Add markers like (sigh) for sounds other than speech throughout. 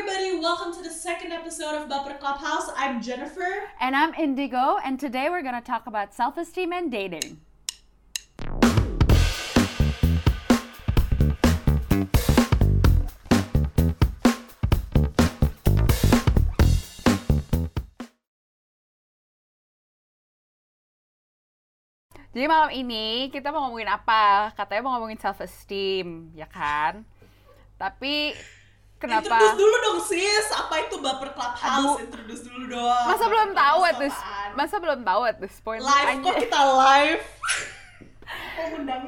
everybody, welcome to the second episode of Baper Clubhouse. I'm Jennifer. And I'm Indigo, and today we're going to talk about self esteem and dating. Jadi malam ini kita mau ngomongin apa? Katanya mau ngomongin self esteem, ya kan? Tapi kenapa? Introduce dulu dong sis, apa itu Baper Clubhouse? Aduh. Introduce dulu dong. Masa Baper belum tahu at Clubhouse this masa belum tahu at this point. Live kok Anjay. kita live? (laughs) Kok ngundang?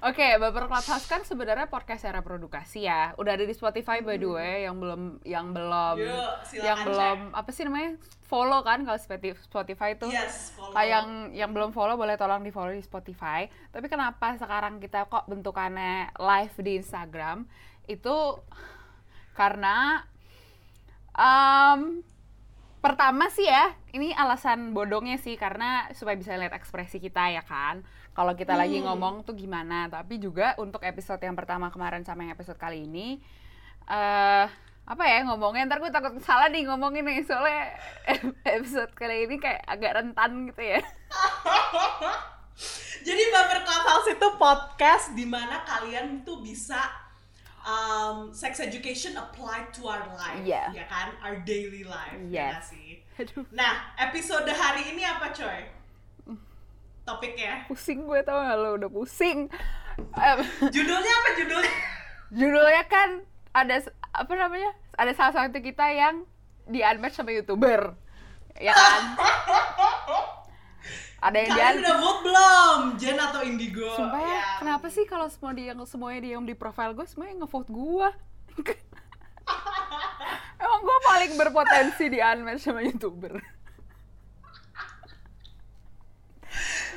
Oke, Baper Clubhouse kan sebenarnya podcast era produkasi ya. Udah ada di Spotify by the way yang belum yang belum Yuk, yang cek. belum apa sih namanya? follow kan kalau Spoti- Spotify itu. Yes, follow. Kayak yang yang belum follow boleh tolong di follow di Spotify. Tapi kenapa sekarang kita kok bentukannya live di Instagram? Itu karena em, pertama sih ya, ini alasan bodongnya sih karena supaya bisa lihat ekspresi kita ya kan. Kalau kita lagi Hmm. ngomong tuh gimana. Tapi juga untuk episode yang pertama kemarin sama yang episode kali ini eh apa ya ngomongnya ntar gue takut salah nih ngomongin nih soalnya (laughs) episode kali ini kayak agak rentan gitu ya (laughs) Jadi Baper Clubhouse itu podcast di mana kalian tuh bisa um, sex education apply to our life, Iya. ya kan? Our daily life, ya Yes. nggak sih? aduh Nah, episode hari ini apa coy? Topiknya? pusing gue tau gak lo udah pusing Em, (laughs) Judulnya apa judulnya? judulnya kan ada apa namanya ada salah satu kita yang di unmatch sama youtuber ya kan (laughs) ada yang di Kalian udah vote belum? Jen atau Indigo? Sumpah ya, Ya. kenapa sih kalau semua dia semuanya dia yang di profile gue semuanya ngevote gue? (laughs) Emang gue paling berpotensi di unmatch sama youtuber.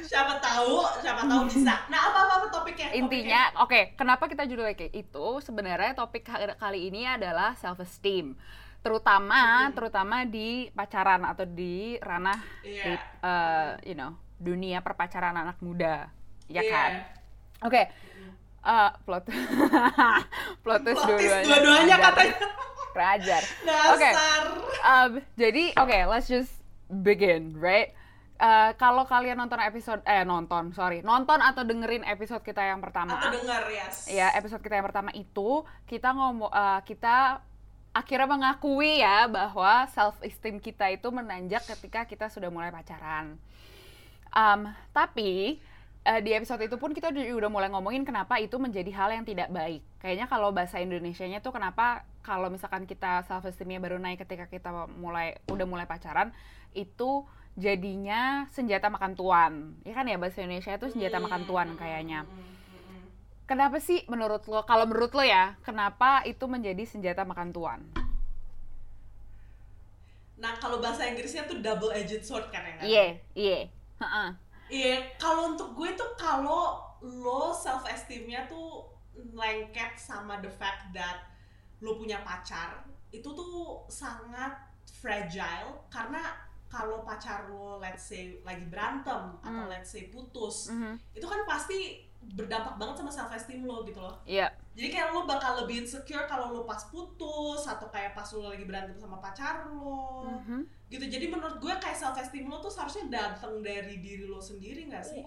Siapa tahu, siapa tahu bisa. Nah, apa-apa apa topiknya? Intinya, oke, kenapa kita judulnya kayak itu? Sebenarnya topik ka- kali ini adalah self esteem, terutama terutama di pacaran atau di ranah Iya. di, eh, you know dunia perpacaran anak muda, ya Iya. kan? Oke, eh, plot (laughs) plot twist Plot twist dua-duanya, ajar. katanya. Kurang ajar. Dasar. Oke. Um, jadi oke, let's just begin, right? Uh, kalau kalian nonton episode eh nonton, sorry, nonton atau dengerin episode kita yang pertama, Atau dengar, yes. ya episode kita yang pertama itu kita ngomong uh, kita akhirnya mengakui ya bahwa self esteem kita itu menanjak ketika kita sudah mulai pacaran. Um, tapi uh, di episode itu pun kita udah mulai ngomongin kenapa itu menjadi hal yang tidak baik. Kayaknya kalau bahasa Indonesianya tuh kenapa kalau misalkan kita self esteemnya baru naik ketika kita mulai udah mulai pacaran itu jadinya senjata makan tuan. Ya kan ya bahasa Indonesia itu senjata makan tuan kayaknya. Kenapa sih menurut lo, kalau menurut lo ya, kenapa itu menjadi senjata makan tuan? Nah, kalau bahasa Inggrisnya tuh double edged sword kan ya? Iya, iya. Iya, kalau untuk gue tuh kalau lo self esteemnya tuh lengket sama the fact that lo punya pacar, itu tuh sangat fragile karena kalau pacar lo let's say lagi berantem atau Hmm. let's say putus, Mhm. itu kan pasti berdampak banget sama self esteem lo gitu loh. Iya. Jadi kayak lo bakal lebih insecure kalau lo pas putus atau kayak pas lo lagi berantem sama pacar lo Mhm. gitu jadi menurut gue kayak self esteem lo tuh seharusnya datang dari diri lo sendiri gak sih?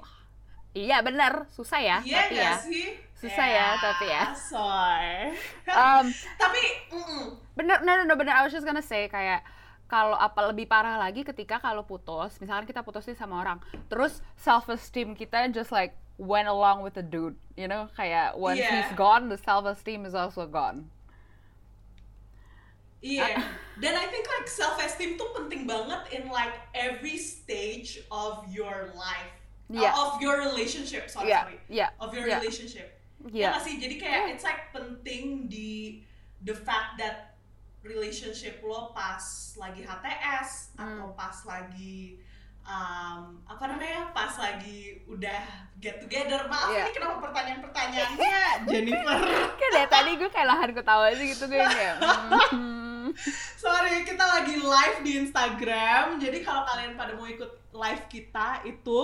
Iya benar, susah ya, Iya tapi ya. sih? Susah ya, tapi ya. Soy. (laughs) Um, tapi mm-mm. bener, no, no, no, bener. I was just gonna say kayak kalau apa lebih parah lagi ketika kalau putus, misalkan kita putus nih sama orang, terus self esteem kita just like went along with the dude, you know, kayak once Iya. he's gone, the self esteem is also gone. Iya. Dan I think like self esteem tuh penting banget in like every stage of your life. Uh, Iya. of your relationship, sorry, Iya, sorry. iya, Of your iya. relationship. Ya nggak sih? Jadi kayak it's like penting di the fact that relationship lo pas lagi HTS Hmm. atau pas lagi um, apa namanya pas lagi udah get together maaf Iya. ini kenapa pertanyaan-pertanyaannya (laughs) Jennifer Kayak dari tadi gue kayak lahan ketawa aja gitu gue kayak. (laughs) hmm. sorry kita lagi live di Instagram jadi kalau kalian pada mau ikut live kita itu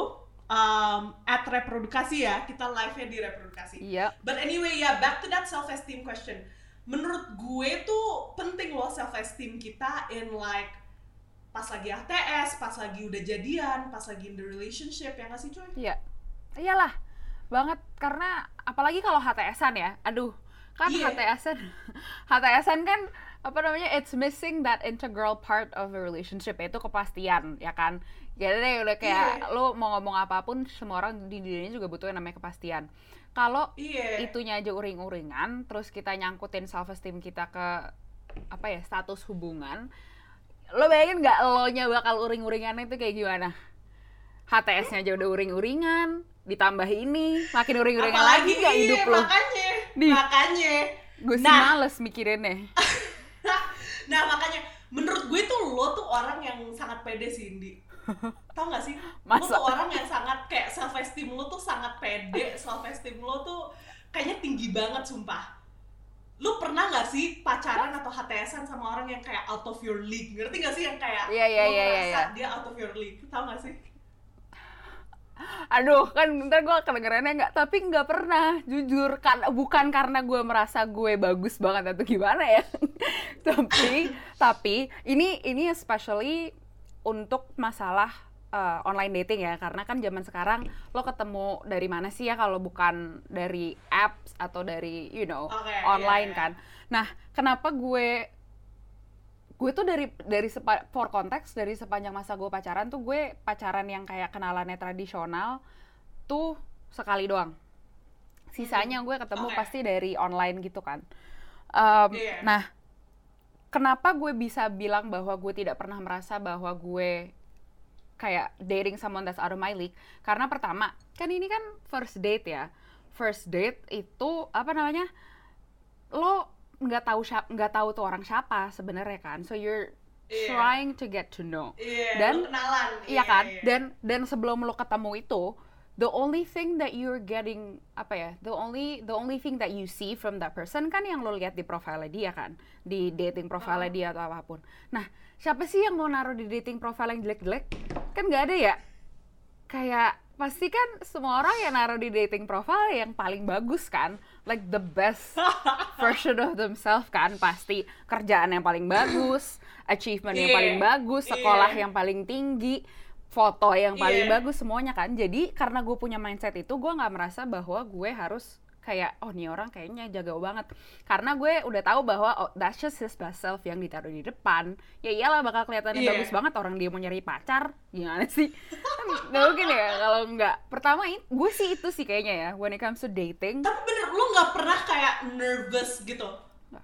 um, at reprodukasi ya kita live nya di reprodukasi Iya. But anyway, yeah, back to that self-esteem question. menurut gue tuh penting loh self esteem kita in like pas lagi ATS, pas lagi udah jadian, pas lagi in the relationship ya nggak sih coy? Iya. Iyalah. Banget karena apalagi kalau HTS-an ya. Aduh, kan Iya. HTS-an HTS-an (laughs) kan apa namanya it's missing that integral part of a relationship yaitu kepastian ya kan jadi deh udah kayak Iya. lu mau ngomong apa pun semua orang di dunia ini juga butuh yang namanya kepastian kalau Iya. itunya aja uring-uringan terus kita nyangkutin self esteem kita ke apa ya status hubungan lo bayangin nggak lo nya bakal uring-uringan itu kayak gimana? HTS-nya aja udah uring-uringan ditambah ini makin uring-uringan lagi nggak hidup lo. makanya Nih. makanya. Gue sih Nah. males mikirinnya. (laughs) Nah makanya menurut gue tuh lo tuh orang yang sangat pede sih Indi. Tau gak sih? Lo Masa? tuh orang yang sangat kayak self esteem lo tuh sangat pede self esteem lo tuh kayaknya tinggi banget sumpah lu pernah gak sih pacaran atau HTSan sama orang yang kayak out of your league? Ngerti gak sih yang kayak Iya, iya, lo iya, iya, ngerasa iya. dia out of your league? Tau gak sih? Aduh kan ntar gue kedengerannya nggak tapi nggak pernah jujur. Kan bukan karena gue merasa gue bagus banget atau gimana ya. (laughs) Tapi tapi ini ini especially untuk masalah uh, online dating ya karena kan zaman sekarang lo ketemu dari mana sih ya kalau bukan dari apps atau dari you know Oke, online iya, iya. kan nah kenapa gue gue tuh dari dari sepa, for konteks dari sepanjang masa gue pacaran tuh gue pacaran yang kayak kenalannya tradisional tuh sekali doang sisanya gue ketemu Oke. pasti dari online gitu kan Um, Iya. nah kenapa gue bisa bilang bahwa gue tidak pernah merasa bahwa gue kayak dating someone that's out of my league. Karena pertama kan ini kan first date ya. First date itu apa namanya lo nggak tahu nggak tahu tuh orang siapa sebenarnya kan. So you're Iya. trying to get to know. Iya Dan- kenalan. iya kan? iya. dan dan sebelum lo ketemu itu the only thing that you're getting apa ya the only the only thing that you see from that person kan yang lo lihat di profile dia kan? Di dating profile Oh. dia atau apa pun. Nah siapa sih yang mau naruh di dating profile yang jelek-jelek? Kan nggak ada ya? Kayak pasti kan semua orang yang naruh di dating profile yang paling bagus kan? Like the best (laughs) version of themselves kan pasti. Kerjaan yang paling bagus achievement yang Iya, paling bagus sekolah iya. yang paling tinggi foto yang paling Iya. bagus semuanya kan? Jadi karena gue punya mindset itu gue nggak merasa bahwa gue harus kayak oh nih orang kayaknya jago banget. Karena gue udah tahu bahwa oh, that's just his best self yang ditaruh di depan. Ya iyalah bakal kelihatannya Iya. bagus banget orang dia mau nyari pacar. Gimana sih? Kan nggak mungkin ya kalau nggak. Pertama gue sih itu sih kayaknya ya when it comes to dating. Tapi bener lu nggak pernah kayak nervous gitu?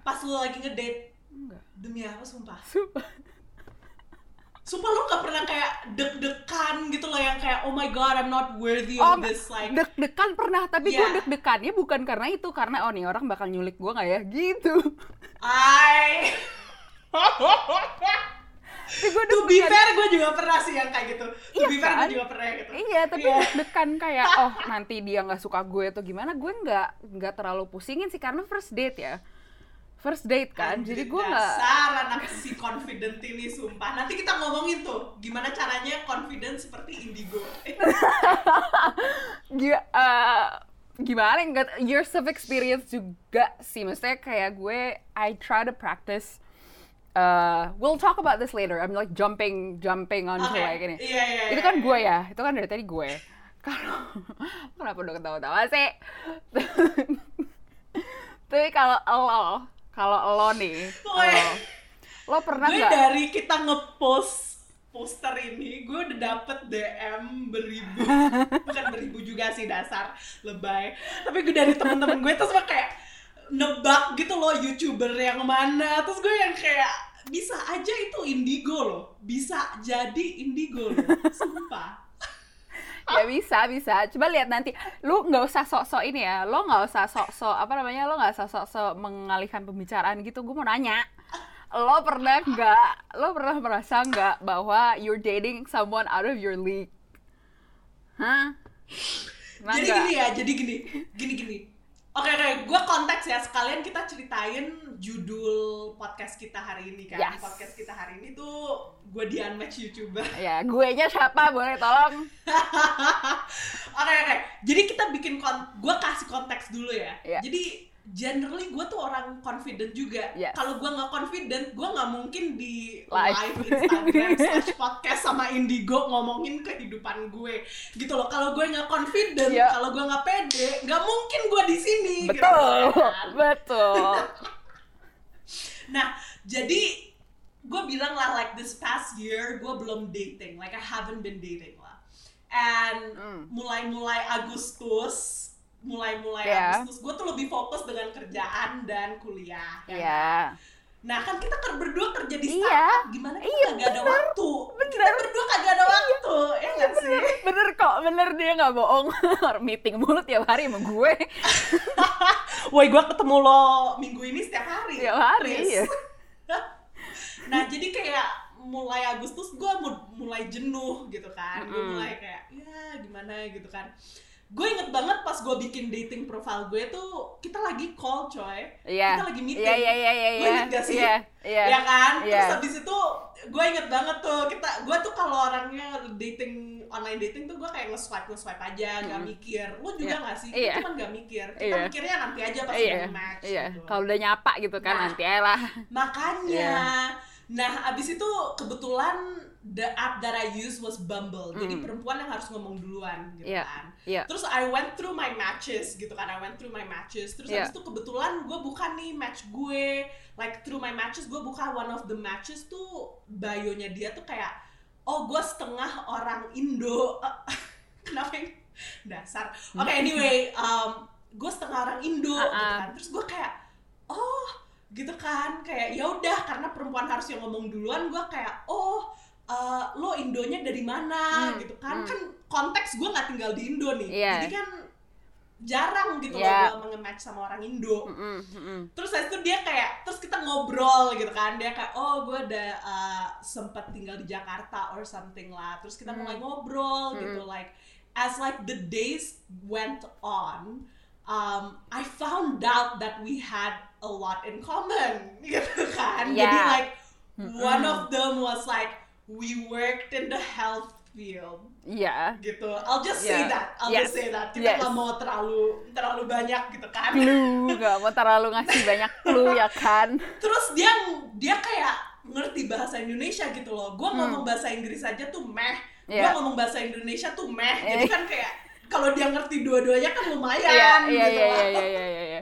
Pas lu lagi ngedate? Enggak demi apa sumpah? Sumpah. Sumpah lu nggak pernah kayak deg-degan gitu loh yang kayak oh my god I'm not worthy Oh, of this like deg-degan pernah tapi gue Iya. deg-degannya bukan karena itu karena oh nih orang bakal nyulik gue nggak ya gitu I (laughs) tapi gue to be fair gue juga pernah sih yang kayak gitu to Iya be fair kan? gue juga pernah gitu Iya, tapi Iya. deg-degan kayak (laughs) oh nanti dia nggak suka gue atau gimana, gue nggak nggak terlalu pusingin sih karena first date ya, first date kan, Anjir, jadi gue nggak dasar anak si confident ini sumpah nanti kita ngomongin tuh gimana caranya confident seperti indigo (laughs) Gi- eh, gimana nggak years of experience juga sih, maksudnya kayak gue I try to practice. uh, we'll talk about this later. I'm like jumping jumping onto Oke. like ini. Iya, iya, itu iya, kan iya. gue ya, itu kan dari tadi gue. (laughs) Kalau kenapa udah ketawa-tawa sih? (laughs) Tapi kalau lo, kalau lo nih, Weh. lo, lo pernah gue nggak? dari kita ngepost poster ini gue udah dapet DM beribu. (laughs) Bukan beribu juga sih dasar lebay. Tapi gue dari temen-temen gue terus kayak nebak gitu loh youtuber yang mana. Terus gue yang kayak bisa aja itu indigo loh. Bisa jadi indigo loh. Sumpah ya bisa bisa. Coba lihat nanti. Lu nggak usah sok-sok ini ya. Lo nggak usah sok-sok apa namanya lo nggak usah sok-sok mengalihkan pembicaraan gitu. Gue mau nanya lo pernah nggak lo pernah merasa nggak bahwa you're dating someone out of your league? Hah? Jadi gini ya jadi gini. Gini gini oke oke gue konteks ya sekalian kita ceritain judul podcast kita hari ini kan Yes. podcast kita hari ini tuh gue di unmatch youtuber ya gue nya siapa boleh tolong (laughs) Oke oke. Jadi kita bikin kon gue kasih konteks dulu ya. Iya. Jadi generally gue tuh orang confident juga. Yes. Kalau gue nggak confident, gue nggak mungkin di Live. live, Instagram (laughs) slash podcast sama Indigo ngomongin kehidupan gue, gitu loh. Kalau gue nggak confident, Iya. kalau gue nggak pede, nggak mungkin gue di sini. gitu Betul, kan. (laughs) betul. (laughs) Nah, jadi gue bilang lah like this past year gue belum dating, like I haven't been dating lah. And Hmm. mulai-mulai Agustus, mulai-mulai Yeah. Agustus, gue tuh lebih fokus dengan kerjaan dan kuliah. ya Iya. Nah kan kita berdua kerja di Iya. startup, gimana kita Iya, kagak ada waktu? Kita Bener. berdua kagak ada waktu, ya nggak sih? Bener kok, bener dia nggak bohong. (laughs) Meeting mulu tiap hari sama gue. (laughs) Woi, gue ketemu lo minggu ini setiap hari. Tiap hari, iya. (laughs) nah, jadi kayak mulai Agustus gue mulai jenuh gitu kan. Gue Mm-mm. mulai kayak, ya gimana gitu kan. Gue inget banget pas gue bikin dating profile gue tuh, kita lagi call coy. Iya. Kita lagi meeting. Iya, iya, iya, iya, Lo iya. inget gak sih? Iya, iya. ya kan Iya. terus habis itu gue inget banget tuh kita gue tuh kalau orangnya dating online dating tuh gue kayak nge-swipe nge-swipe aja nggak Mm. mikir lu juga Iya. nggak sih Iya. kita kan nggak mikir kita Iya. mikirnya nanti aja pas Iya, udah match iya. gitu. Kalau udah nyapa gitu kan Nah. nanti aja lah. makanya Iya. Nah abis itu kebetulan the app that I use was Bumble jadi Mm. perempuan yang harus ngomong duluan gitu Iya. kan Iya. Terus I went through my matches gitu kan, I went through my matches. Terus Yeah. habis itu kebetulan gue buka nih match gue, like through my matches gue buka one of the matches tuh bio-nya dia tuh kayak, oh gue setengah orang Indo. (laughs) Kenapa yang dasar? Oke anyway, um, gue setengah orang Indo gitu Uh-uh. kan. Terus gue kayak, oh gitu kan, kayak ya udah karena perempuan harus yang ngomong duluan, gue kayak, oh eh, lo Indonya dari mana Hmm, gitu kan? hmm. Kan konteks gue nggak tinggal di Indo nih, Iya. jadi kan jarang gitu Iya. loh gue nge-match sama orang Indo. Mm-mm, mm-mm. Terus habis itu dia kayak, terus kita ngobrol gitu kan, dia kayak, oh gue ada uh, sempat tinggal di Jakarta or something lah. Terus kita Hmm. mulai ngobrol Hmm. gitu, like as like the days went on, um, I found out that we had a lot in common, (laughs) gitu kan. Jadi Yeah. like one of them was like we worked in the health field Iya. gitu. I'll just say Yeah. that. I'll Yes. just say that. Kita Yes. mau terlalu terlalu banyak gitu kan. Clue, gak mau terlalu ngasih banyak clue ya kan. (laughs) Terus dia dia kayak ngerti bahasa Indonesia gitu loh. Gua Hmm. ngomong bahasa Inggris aja tuh meh. Iya. Gua ngomong bahasa Indonesia tuh meh. Jadi Eh. kan kayak kalau dia ngerti dua-duanya kan lumayan Iya, iya, gitu loh. iya, iya, iya, iya.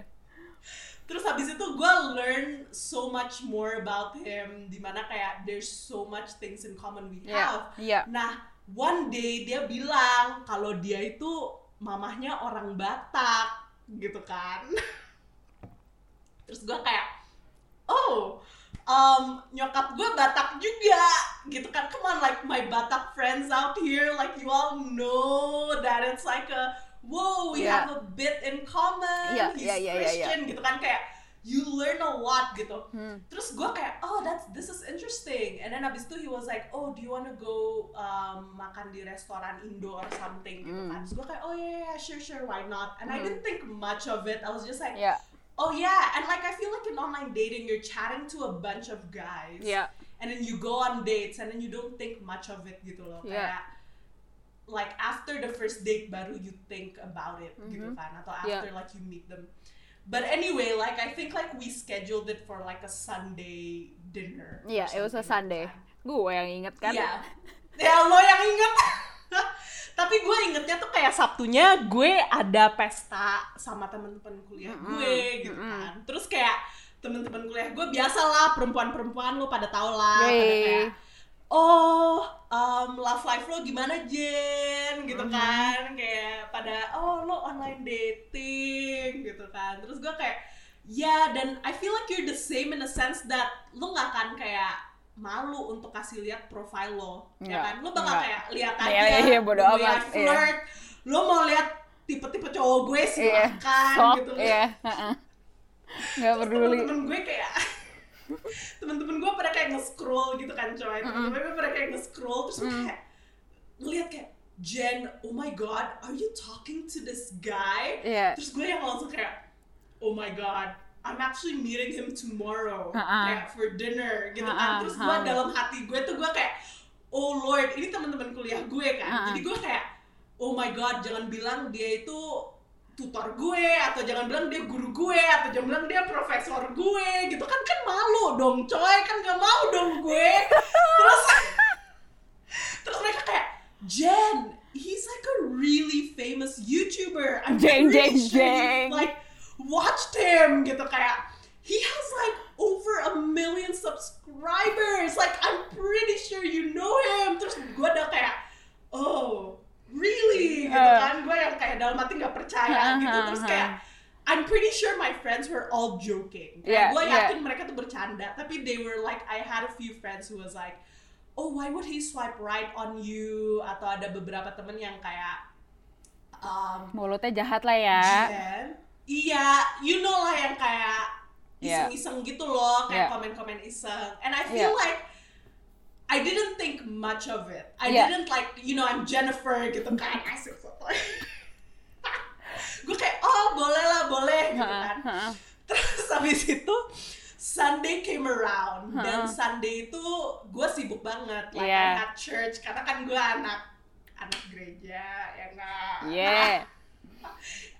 Terus habis itu gue learn so much more about him. Di mana kayak there's so much things in common we have. iya. Nah, one day dia bilang kalau dia itu mamahnya orang Batak, gitu kan. (laughs) Terus gue kayak, oh, um, nyokap gue Batak juga, gitu kan. Come on, like my Batak friends out here, like you all know that it's like a, whoa, we Yeah. have a bit in common. Yeah, He's yeah, yeah, yeah, yeah. Christian, gitu kan. Kayak, you learn a lot gitu. Hmm. Terus gue kayak, oh that's this is interesting. And then abis itu he was like, oh do you wanna go um, makan di restoran Indo or something gitu Mm. kan. Terus gue kayak, oh yeah, yeah, sure sure why not. And I Mm. didn't think much of it. I was just like, Iya, oh yeah. And like I feel like in online dating you're chatting to a bunch of guys. iya. And then you go on dates and then you don't think much of it gitu loh. Yeah. Kayak like after the first date baru you think about it gitu Mhm. kan atau Yeah. after like you meet them. But anyway, like I think like we scheduled it for like a Sunday dinner. Iya, it was a Sunday. kan. Gue yang inget kan. Iya. Ya lo yang inget. (laughs) Tapi gue ingetnya tuh kayak Sabtunya gue ada pesta sama temen-temen kuliah gue gitu mm-mm. kan. Terus kayak temen-temen kuliah gue biasalah perempuan-perempuan lo pada tau lah pada kayak oh um, love life lo gimana Jen gitu Mhm. kan kayak pada oh lo online dating gitu kan terus gue kayak ya dan I feel like you're the same in a sense that lo nggak akan kayak malu untuk kasih lihat profile lo ya kan lo bakal nggak. kayak lihat Iya, aja iya, iya, bodo the way I amat, iya. flirt lo mau lihat tipe-tipe cowok gue Iya, silahkan sok, gitu iya. heeh. Nggak peduli. temen-temen gue kayak (laughs) temen-temen gue pada kayak nge-scroll gitu kan coy temen-temen gue pada kayak nge-scroll terus gue kayak ngeliat kayak Jen, oh my god, are you talking to this guy? Iya. Terus gue yang langsung kayak, oh my god, I'm actually meeting him tomorrow, Ha-ha. kayak for dinner gitu Ha-ha, kan. Terus gue ha. dalam hati gue tuh gue kayak, oh lord, ini teman-teman kuliah gue kan. Ha-ha. Jadi gue kayak, oh my god, jangan bilang dia itu tutor gue atau jangan bilang dia guru gue atau jangan bilang dia profesor gue gitu. Kan kan malu dong coy. Kan gak mau dong gue. Terus terus mereka kayak Jen he's like a really famous YouTuber. I'm pretty jeng, sure you, like watched him gitu. Kayak he has like over a million subscribers. Like I'm pretty sure you know him. Terus gue udah kayak oh really gitu Uh. kan gue yang kayak dalam hati nggak percaya gitu terus kayak I'm pretty sure my friends were all joking. Yeah, gue yeah. yakin mereka tuh bercanda, tapi they were like, I had a few friends who was like, oh why would he swipe right on you? Atau ada beberapa temen yang kayak, um, mulutnya jahat lah ya Jen, iya, you know lah yang kayak Yeah. iseng-iseng gitu loh, kayak Yeah. komen-komen iseng. And I feel Yeah. like I didn't think much of it. I Yeah. didn't like, you know, I'm Jennifer gitu kan, asik foto. gue kayak, oh boleh lah, boleh gitu kan. Terus habis itu Sunday came around dan Huh. Sunday itu gue sibuk banget like Yeah. I had church karena kan gue anak anak gereja ya enggak yeah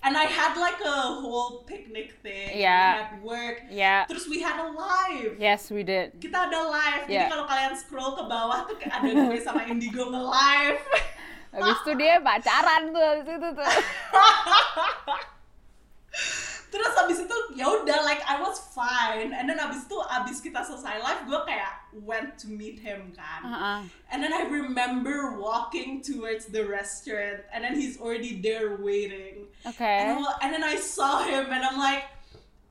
and I had like a whole picnic thing. Yeah. at work. Yeah. Terus we had a live. Yes we did. Kita ada live. Yeah. jadi kalau kalian scroll ke bawah tuh ada gue sama Indigo nge-live. (laughs) Habis itu dia pacaran tuh habis itu tuh (laughs) terus abis itu ya udah like I was fine. And then abis itu abis kita selesai live gue kayak went to meet him kan. Heeh. and then I remember walking towards the restaurant and then he's already there waiting. Oke and, I and then I saw him and I'm like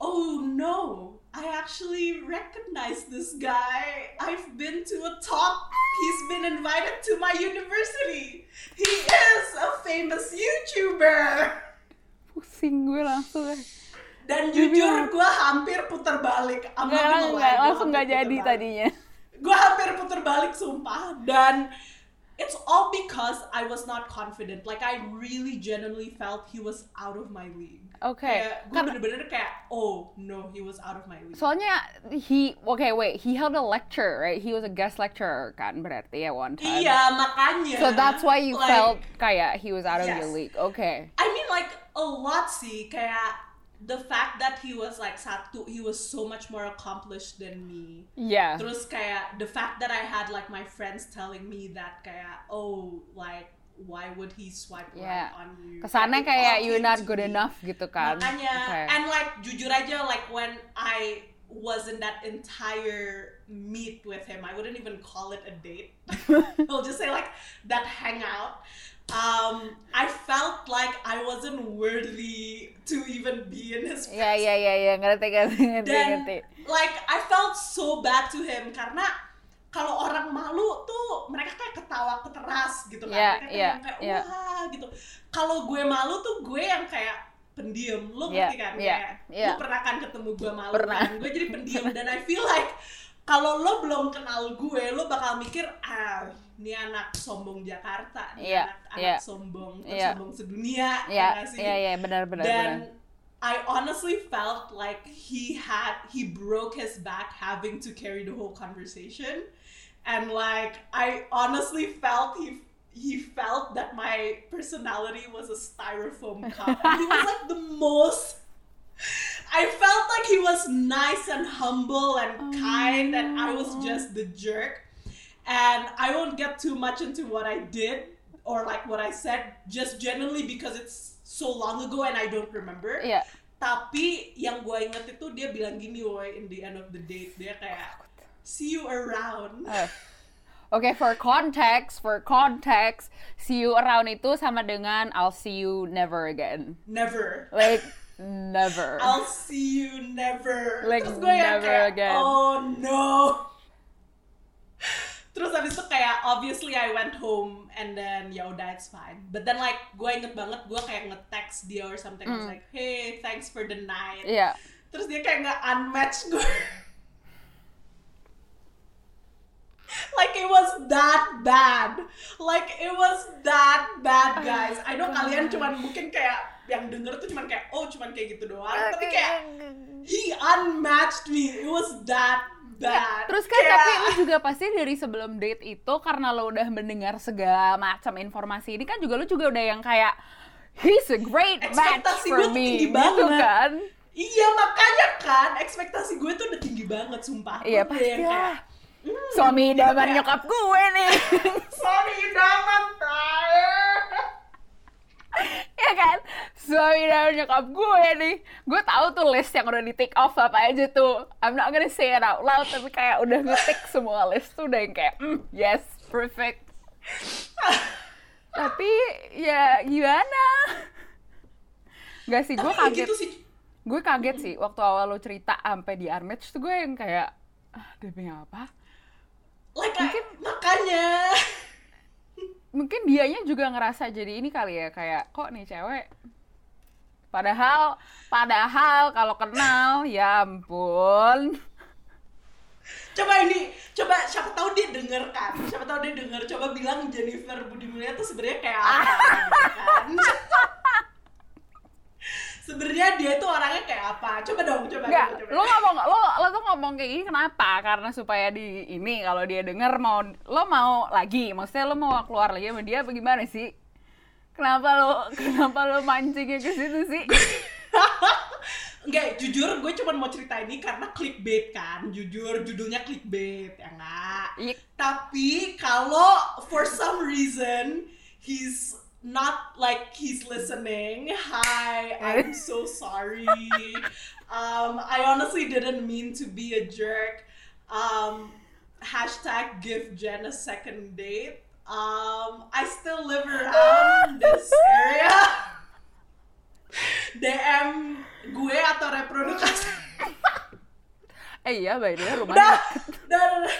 oh no. I actually recognize this guy. I've been to a talk. He's been invited to my university. He is a famous YouTuber. Pusing gue langsung dan jujur gue hampir putar balik not nggak nggak langsung nggak jadi puter balik. tadinya. Gue hampir putar balik sumpah. Dan it's all because I was not confident. Like I really genuinely felt he was out of my league. Oke kayak gue bener-bener kayak oh no he was out of my league. Soalnya he okay wait he held a lecture right? He was a guest lecturer kan berarti ya one time iya makanya. So that's why you Like, felt kayak he was out of Yes. your league. Okay. I mean like a lot sih. Kayak the fact that he was like satu he was so much more accomplished than me yeah Terus kayak the fact that I had like my friends telling me that kayak oh like why would he swipe Yeah. right on you? kesannya kayak you're not good me. enough gitu kan Makanya Okay. and like jujur aja like when I was in that entire meet with him, I wouldn't even call it a date. (laughs) I'll just say like that hangout. Um, I felt like I wasn't worthy to even be in his ya ya ya ya. Ngerti ngerti ngerti dan ngerti. like I felt so bad to him karena kalau orang malu tuh mereka kayak ketawa keteras gitu kan. Yeah, mereka yeah, kayak yeah. wah gitu. Kalau gue malu tuh gue yang kayak pendiam. Lo Yeah, ngerti kan? yeah, kayak yeah. lo pernah kan ketemu gue malu Pernah. kan? Gue jadi pendiam. Dan I feel like kalau lo belum kenal gue lo bakal mikir ah ini anak sombong Jakarta ini Yeah, anak, anak yeah. sombong Yeah. tersombong sedunia ya nggak sih? benar benar then benar I honestly felt like he had he broke his back having to carry the whole conversation, and like I honestly felt he he felt that my personality was a styrofoam cup. He was like the most. I felt like he was nice and humble and kind, and I was Oh. just the jerk. And I won't get too much into what I did or like what I said, just generally because it's so long ago and I don't remember. Iya. Tapi yang gue inget itu dia bilang gini, woy, in the end of the date dia kayak see you around. (laughs) Eh. Oke, for context, for context, see you around itu sama dengan I'll see you never again. Never. Like never. I'll see you never. Like, Terus gue never kayak, again. oh no. Terus habis itu kayak obviously I went home and then ya udah it's fine. But then like gue inget banget gue kayak nge-text dia or something. Mm. like, hey thanks for the night. Iya. Terus dia kayak nggak unmatch gue. (laughs) like it was that bad. Like it was that bad, guys. I know kalian cuman mungkin kayak yang denger tuh cuman kayak oh cuman kayak gitu doang. Tapi kayak he unmatched me. It was that bad. Terus kan Kayak- tapi lu juga pasti dari sebelum date itu karena lo udah mendengar segala macam informasi ini kan juga lu juga udah yang kayak he's a great match Ekspektasi for gue tuh me tinggi gitu banget. kan Iya makanya kan ekspektasi gue tuh udah tinggi banget sumpah. iya pasti yang lah (laughs) kayak, suami idaman nyokap gue nih. Sorry idaman ya kan? Suami idaman nyokap gue nih. Gue tahu tuh list yang udah di take off apa aja tuh. I'm not gonna say it out loud tapi kayak udah ngetik semua list tuh udah yang kayak mm, yes perfect. Tapi ya gimana? Gak sih, gue kaget. gitu sih. gue kaget sih waktu awal lo cerita sampai di Armage tuh gue yang kayak ah demi apa I- makanya. mungkin dianya juga ngerasa jadi ini kali ya kayak kok nih cewek padahal padahal kalau kenal ya ampun Coba ini, coba siapa tahu dia denger kan? Siapa tahu dia denger. Coba bilang Jennifer Budi Mulia tuh sebenarnya kayak apa gitu kan? (laughs) sebenarnya dia tuh orangnya kayak apa? Coba dong, coba. Coba, coba. lo ngomong lo lo tuh ngomong kayak gini kenapa? Karena supaya di ini kalau dia denger mau lo mau lagi, maksudnya lo mau keluar lagi sama dia apa gimana sih? Kenapa lo (laughs) kenapa lo mancingnya ke situ sih? (laughs) Enggak, jujur gue cuma mau cerita ini karena clickbait kan. Jujur, judulnya clickbait, ya enggak? Iya, Tapi kalau for some reason he's not like he's listening. Hi, I'm so sorry. Um, I honestly didn't mean to be a jerk. Um, hashtag give Jen a second date. Um, I still live around (laughs) this area. DM gue atau reproduksi. (laughs) Eh iya, by the way rumahnya Udah, udah, udah.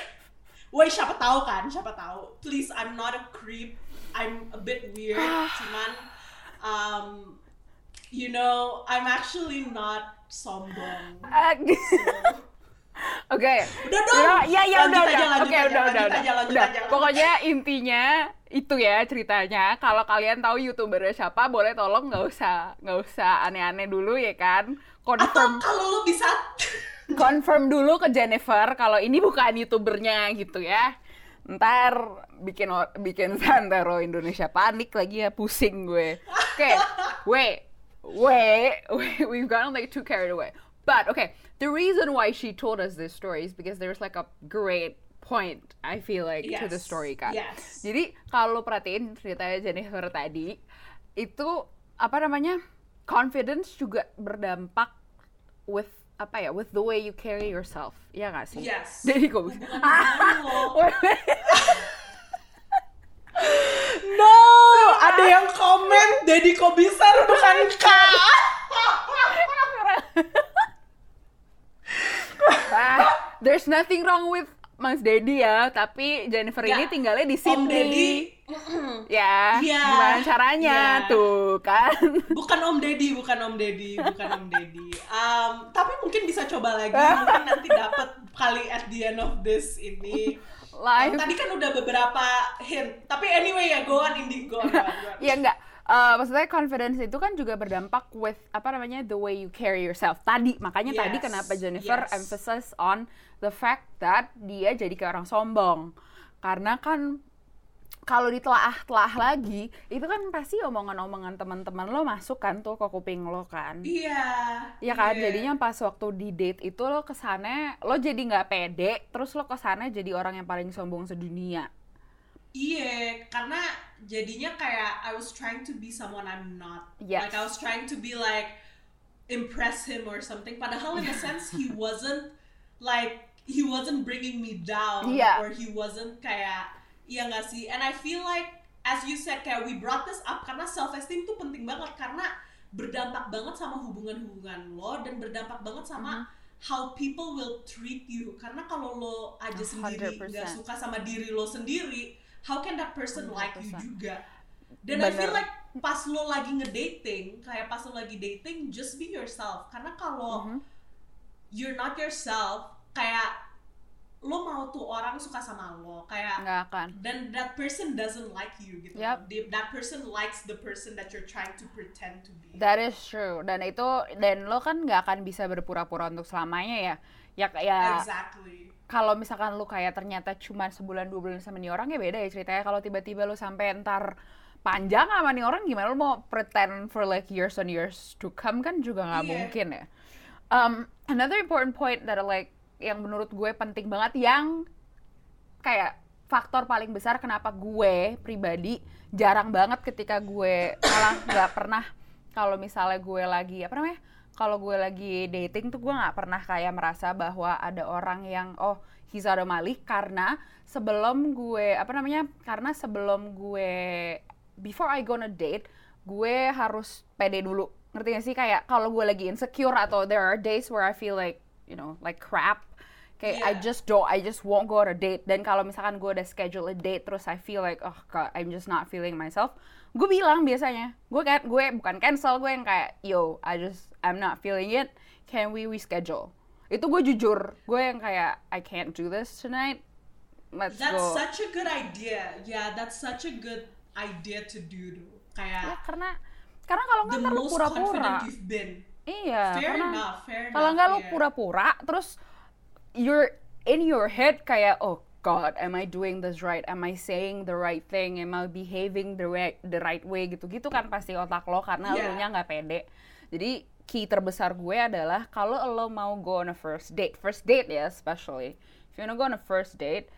Woi, siapa tahu kan? Siapa tahu? Please, I'm not a creep. I'm a bit weird. (sighs) Cuman, um, you know, I'm actually not sombong. (laughs) Oke. Udah dong. Ya, ya, udah, aja, udah. Oke, aja, udah, udah, aja, udah. lanjut Udah. aja, lanjut Pokoknya intinya itu ya ceritanya. Kalau kalian tahu youtubernya siapa, boleh tolong nggak usah nggak usah aneh-aneh dulu ya kan. Atau Confirm kalau lo bisa, (laughs) confirm dulu ke Jennifer kalau ini bukan youtubernya gitu ya. Ntar bikin bikin (laughs) Santero Indonesia panik lagi ya pusing gue. Oke, wait, wait, wait, we've gotten like too carried away. But okay, the reason why she told us this story is because there's like a great point I feel like to the Yes, story kan. yes. Jadi kalau perhatiin ceritanya Jennifer tadi itu apa namanya confidence juga berdampak with apa ya with the way you carry yourself ya nggak sih Yes. (laughs) jadi bisa Hubungan lo. no ada yang komen, Deddy Kobiser bukan kak. Ah, there's nothing wrong with Mas Dedi ya tapi Jennifer ini Nggak. tinggalnya di Om Sydney (clears throat) Ya Iya. gimana caranya Iya. tuh kan bukan Om Deddy, bukan Om Deddy, bukan Om Deddy. Um, tapi mungkin bisa coba lagi, mungkin nanti dapat kali at the end of this ini. live Tadi kan udah beberapa hint, tapi anyway ya go on Indi, go on, go on, go on. (laughs) ya enggak Eh, maksudnya confidence itu kan juga berdampak with apa namanya the way you carry yourself tadi makanya tadi Yes, kenapa Jennifer yes. emphasis on the fact that dia jadi kayak orang sombong karena kan kalau ditelaah-telaah lagi itu kan pasti omongan-omongan teman-teman lo masuk kan tuh ke kuping lo kan Iya. Ya kan, iya. jadinya pas waktu di date itu lo ke sana lo jadi nggak pede, terus lo ke sana jadi orang yang paling sombong sedunia. Iya, karena jadinya kayak I was trying to be someone I'm not. Yes. Like I was trying to be like impress him or something. Padahal in a sense he wasn't like he wasn't bringing me down Iya. or he wasn't kayak iya nggak sih? And I feel like as you said kayak we brought this up karena self esteem tuh penting banget karena berdampak banget sama hubungan-hubungan lo dan berdampak banget sama Mm-hmm. how people will treat you karena kalau lo aja A sendiri hundred nggak suka sama diri lo sendiri how can that person like you 100%. juga dan I feel like pas lo lagi ngedating kayak pas lo lagi dating just be yourself karena kalau Mhm. you're not yourself kayak lo mau tuh orang suka sama lo kayak Nggak akan. dan that person doesn't like you gitu. They- that person likes the person that you're trying to pretend to be That is true. Dan itu dan lo kan nggak akan bisa berpura-pura untuk selamanya ya. Ya kayak exactly kalau misalkan lo kayak ternyata cuma sebulan dua bulan sama nih orang ya beda ya ceritanya. Kalau tiba-tiba lo sampai ntar panjang sama nih orang gimana lu mau pretend for like years and years to come kan juga nggak Iya. mungkin ya. Um, another important point that like yang menurut gue penting banget yang kayak faktor paling besar kenapa gue pribadi jarang banget ketika gue malah nggak pernah kalau misalnya gue lagi apa namanya kalau gue lagi dating tuh gue nggak pernah kayak merasa bahwa ada orang yang oh he's out league karena sebelum gue apa namanya karena sebelum gue before I go on a date gue harus pede dulu. Ngerti gak sih? Kayak kalau gue lagi insecure atau there are days where I feel like you know like crap kayak I Yeah. just don't I just won't go on a date dan kalau misalkan gue udah schedule a date terus I feel like oh god I'm just not feeling myself gue bilang biasanya gue kan gue bukan cancel gue yang kayak yo I just I'm not feeling it can we reschedule itu gue jujur gue yang kayak I can't do this tonight let's That's go such a good idea. Yeah, that's such a good idea to do. Tuh. ya Kayak karena karena kalau nggak the ntar lu most pura-pura. Iya Fair karena enough, fair kalau nggak lu yeah. pura-pura terus you're in your head kayak oh god am I doing this right? Am I saying the right thing? Am I behaving the right the right way? Gitu-gitu kan pasti otak lo karena Yeah. lo nya nggak pede. Jadi key terbesar gue adalah kalau lo mau go on a first date first date ya especially. If you wanna go on a first date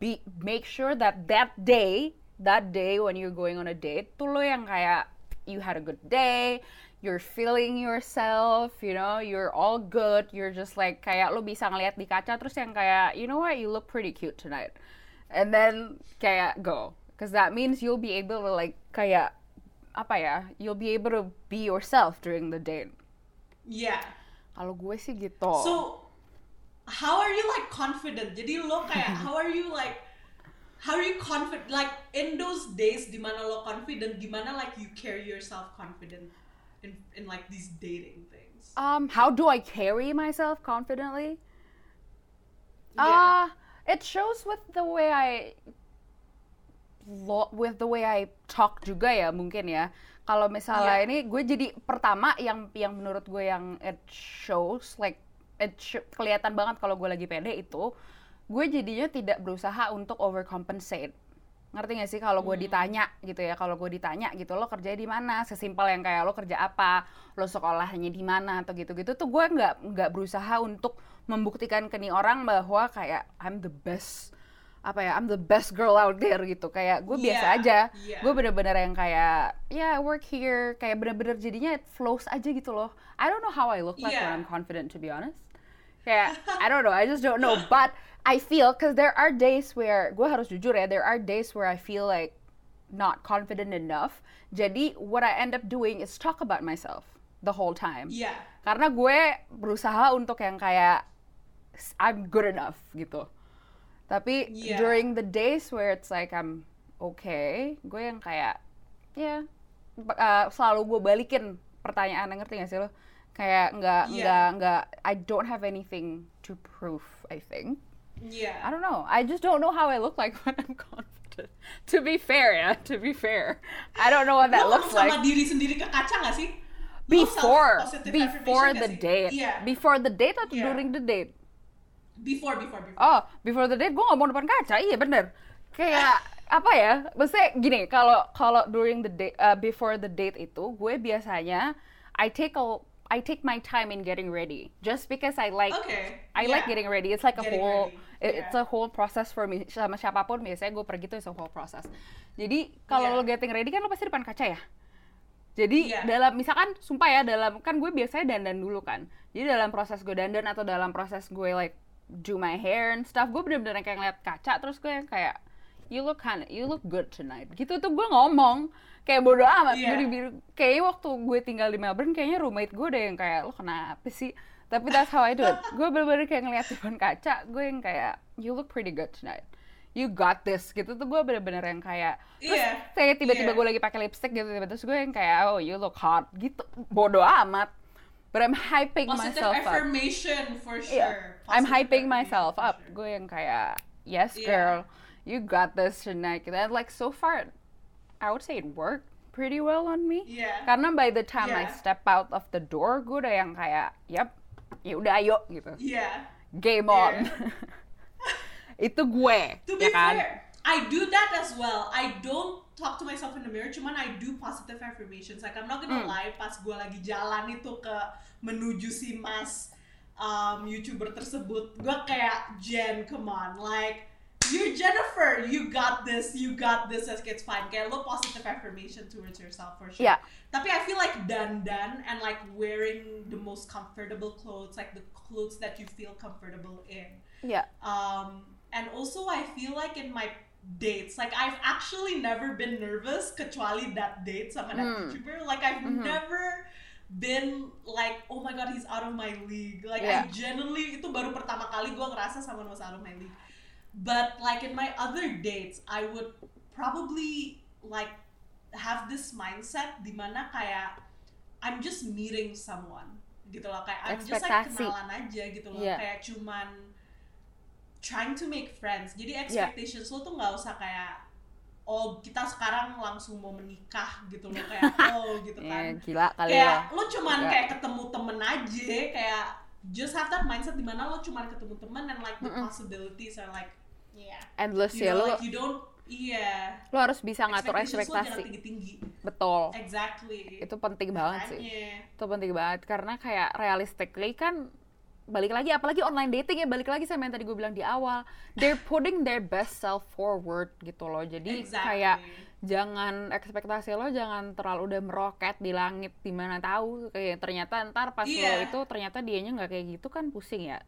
be make sure that that day that day when you're going on a date tuh lo yang kayak you had a good day you're feeling yourself you know you're all good you're just like kayak lo bisa ngeliat di kaca terus yang kayak you know what you look pretty cute tonight and then kayak go because that means you'll be able to like kayak apa ya you'll be able to be yourself during the date Yeah. kalau gue sih gitu So, how are you like confident? Jadi lo kayak, (laughs) how are you like, how are you confident? Like in those days, di mana lo confident, gimana like you carry yourself confident in in like these dating things? Um, how do I carry myself confidently? Yeah. Uh, it shows with the way I with the way I talk juga ya mungkin ya. Kalau misalnya Yeah. ini gue jadi pertama yang yang menurut gue yang it shows like it sh- kelihatan banget kalau gue lagi pede itu gue jadinya tidak berusaha untuk overcompensate ngerti gak sih kalau gue ditanya gitu ya kalau gue ditanya gitu lo kerja di mana? Sesimpel yang kayak lo kerja apa? Lo sekolahnya di mana? Atau gitu-gitu tuh gue nggak nggak berusaha untuk membuktikan ke nih orang bahwa kayak I'm the best apa ya I'm the best girl out there gitu. Kayak gue biasa Yeah, aja. yeah. gue bener-bener yang kayak ya yeah, I work here. Kayak bener-bener jadinya it flows aja gitu loh. I don't know how I look like Yeah. when I'm confident to be honest. Kayak I don't know I just don't know. But I feel cause there are days where gue harus jujur ya there are days where I feel like not confident enough jadi what I end up doing is talk about myself the whole time Yeah. karena gue berusaha untuk yang kayak I'm good enough gitu tapi Yeah. during the days where it's like I'm okay gue yang kayak ya uh, selalu gue balikin pertanyaan ngerti gak sih lo kayak nggak Yeah. nggak nggak I don't have anything to prove I think Yeah. I don't know I just don't know how I look like (laughs) when I'm confident to be fair ya to be fair I don't know what that lo looks sama like diri sendiri ke kaca gak sih? Before before the sih? date Iya. before the date atau Yeah. during the date Before, before, before. oh before the date gue ngomong depan kaca iya bener kayak (laughs) apa ya maksudnya gini kalau kalau during the date uh, before the date itu gue biasanya I take a I take my time in getting ready just because I like Okay. I like yeah. getting ready. It's like a Getting whole, ready, it- it's yeah. a whole process for me. Sama siapa pun biasanya gue pergi tuh it's a whole process. Jadi kalau Yeah. lo getting ready kan lo pasti depan kaca ya. Jadi Iya. dalam misalkan sumpah ya dalam kan gue biasanya dandan dulu kan. Jadi dalam proses gue dandan atau dalam proses gue like do my hair and stuff, gue bener-bener kayak ngeliat kaca terus gue yang kayak you look kind you look good tonight. Gitu tuh gue ngomong kayak bodo amat. Iya. Gue kayaknya waktu gue tinggal di Melbourne kayaknya roommate gue udah yang kayak lo kenapa sih? Tapi that's how I do it. Gue bener-bener kayak ngeliat depan kaca, gue yang kayak you look pretty good tonight. You got this gitu tuh gue bener-bener yang kayak terus Iya, kayak tiba-tiba iya. gue lagi pakai lipstick gitu tiba terus gue yang kayak oh you look hot gitu bodoh amat but I'm hyping Positive myself up affirmation for sure. I'm Positive hyping affirmation myself for up sure. gue yang kayak yes Iya. girl you got this tonight and like so far I would say it worked pretty well on me Iya. karena by the time I Yeah. step out of the door gue udah yang kayak yep ya udah ayo gitu Yeah. game on (laughs) itu gue To ya be kan fair, I do that as well. I don't talk to myself in the mirror, cuman I do positive affirmations. Like I'm not gonna Hmm. lie, pas gue lagi jalan itu ke menuju si mas um, youtuber tersebut, gue kayak Jen, come on, like you're Jennifer, you got this, you got this, as it's fine. Kayak lo positive affirmation towards yourself for sure. Yeah. Tapi I feel like dandan and like wearing the most comfortable clothes, like the clothes that you feel comfortable in. Ya, Um, and also I feel like in my dates, like I've actually never been nervous kecuali that date sama that Hmm. YouTuber. Like I've Mhm. never been like, oh my god, he's out of my league. Like Yeah. I genuinely itu baru pertama kali gue ngerasa someone was out of my league. But like in my other dates, I would probably like have this mindset di mana kayak I'm just meeting someone gitu loh kayak I'm just like kenalan aja gitu loh Iya. kayak cuman trying to make friends jadi expectations lo tuh nggak usah kayak oh kita sekarang langsung mau menikah gitu loh kayak oh (laughs) gitu ya, kan gila kali ya. kayak lo cuman Iya. kayak ketemu temen aja kayak just have that mindset di mana lo cuman ketemu temen and like the Mm-mm. possibilities are like yeah Endless you ya, know lo, like you don't iya lo harus bisa ngatur ekspektasi. Betul. exactly Itu penting banget sih. Makanya. itu penting banget karena kayak realistically kan balik lagi apalagi online dating ya balik lagi sama yang tadi gue bilang di awal they're putting their best self forward gitu loh jadi exactly. kayak jangan ekspektasi lo jangan terlalu udah meroket di langit di mana tahu kayak ternyata ntar pas lo Iya. itu ternyata dianya nggak kayak gitu kan pusing ya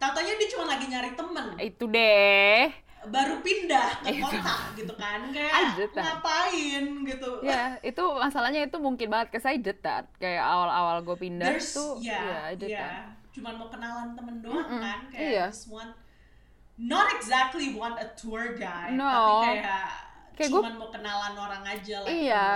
Tatanya dia cuma lagi nyari temen itu deh baru pindah ke Iya. kota gitu kan (laughs) kayak ngapain gitu ya itu masalahnya itu mungkin banget ke saya did that kayak awal-awal gue pindah There's tuh yeah, ya did yeah. that cuman mau kenalan temen doang Mm-mm, kan kayak iya. just want not exactly want a tour guide No. tapi kayak, Kayak gua- cuman mau kenalan orang aja like Iya.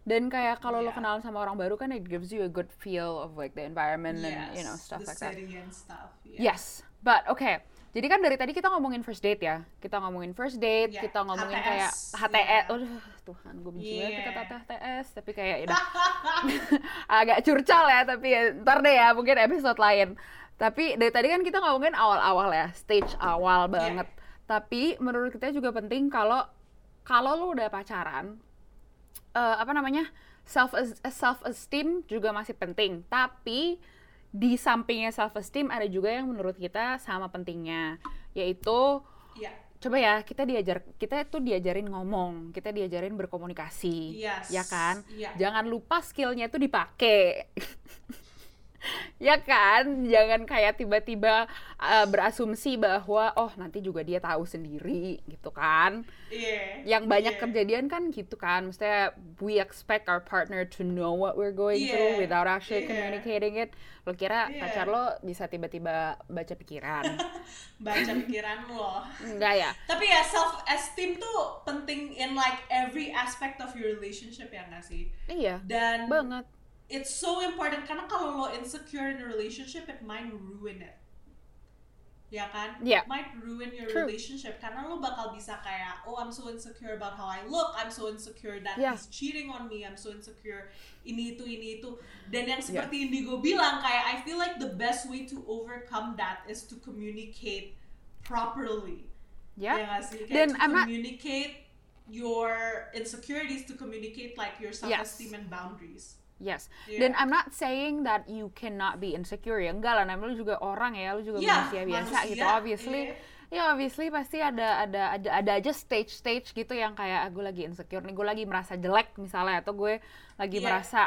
Dan kayak kalau lo Iya. kenalan sama orang baru kan it gives you a good feel of like the environment and you know Yes, stuff the like that. and stuff yeah. Yes, but okay. Jadi kan dari tadi kita ngomongin first date ya. Kita ngomongin first date, Iya, kita ngomongin HTS, kayak HTS. iya. Aduh, Tuhan, gue benci banget Iya. kata HTS, tapi kayak ya (laughs) (laughs) agak curcol ya, tapi ya, ntar deh ya, mungkin episode lain. Tapi dari tadi kan kita ngomongin awal-awal ya, stage awal banget. Tapi menurut kita juga penting kalau kalau lo udah pacaran, eh, apa namanya self self esteem juga masih penting. Tapi di sampingnya self esteem ada juga yang menurut kita sama pentingnya, yaitu Iya. coba ya kita diajar kita itu diajarin ngomong, kita diajarin berkomunikasi, Yes. ya kan? Iya. Jangan lupa skillnya itu dipakai. (laughs) (laughs) ya kan jangan kayak tiba-tiba uh, berasumsi bahwa oh nanti juga dia tahu sendiri gitu kan Iya. yang banyak Iya. kejadian kan gitu kan maksudnya we expect our partner to know what we're going Iya. through without actually Iya. communicating it lo kira Iya. pacar lo bisa tiba-tiba baca pikiran (laughs) baca pikiran lo enggak ya tapi ya self esteem tuh penting in like every aspect of your relationship ya nggak sih iya dan banget it's so important karena kalau lo insecure in a relationship it might ruin it ya kan Yeah. it might ruin your True. relationship karena lo bakal bisa kayak oh I'm so insecure about how I look I'm so insecure that Yeah. he's cheating on me I'm so insecure ini itu ini itu dan yang seperti Indigo bilang kayak I feel like the best way to overcome that is to communicate properly Yeah. ya nggak sih? Kayak Dan to I'm not- communicate your insecurities to communicate like your self-esteem and boundaries. Yes. Yeah. Dan I'm not saying that you cannot be insecure ya. Enggak lah, namanya lu juga orang ya, lu juga Iya, manusia biasa manusia, gitu. Obviously, iya. ya obviously pasti ada ada ada ada aja stage-stage gitu yang kayak ah, gue lagi insecure nih, gue lagi merasa jelek misalnya atau gue lagi Iya. merasa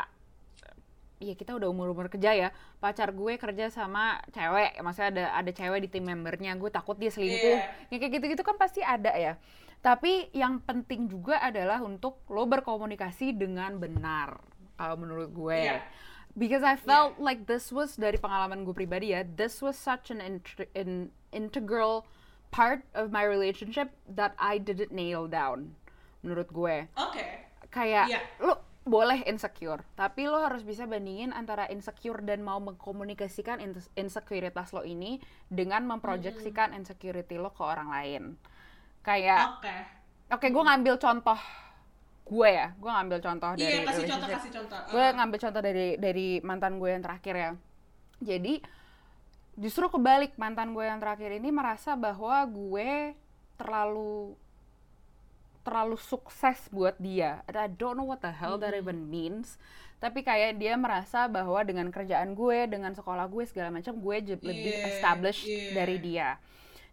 Iya kita udah umur-umur kerja ya pacar gue kerja sama cewek maksudnya ada ada cewek di tim membernya gue takut dia selingkuh Iya. ya kayak gitu-gitu kan pasti ada ya tapi yang penting juga adalah untuk lo berkomunikasi dengan benar kalau menurut gue Iya. because I felt like this was dari pengalaman gue pribadi ya this was such an, int- an integral part of my relationship that I didn't nail down menurut gue Oke. kayak Iya. lo boleh insecure tapi lo harus bisa bandingin antara insecure dan mau mengkomunikasikan ins- insecurities lo ini dengan memproyeksikan insecurity lo ke orang lain kayak Oke. oke gue ngambil contoh gue ya gue ngambil contoh dari Iya, kasih contoh, kasih contoh. gue Uh, ngambil contoh dari dari mantan gue yang terakhir ya jadi justru kebalik mantan gue yang terakhir ini merasa bahwa gue terlalu terlalu sukses buat dia. I don't know what the hell that Mm-hmm. even means. Tapi kayak dia merasa bahwa dengan kerjaan gue, dengan sekolah gue segala macam, gue je- lebih Yeah, established yeah. dari dia.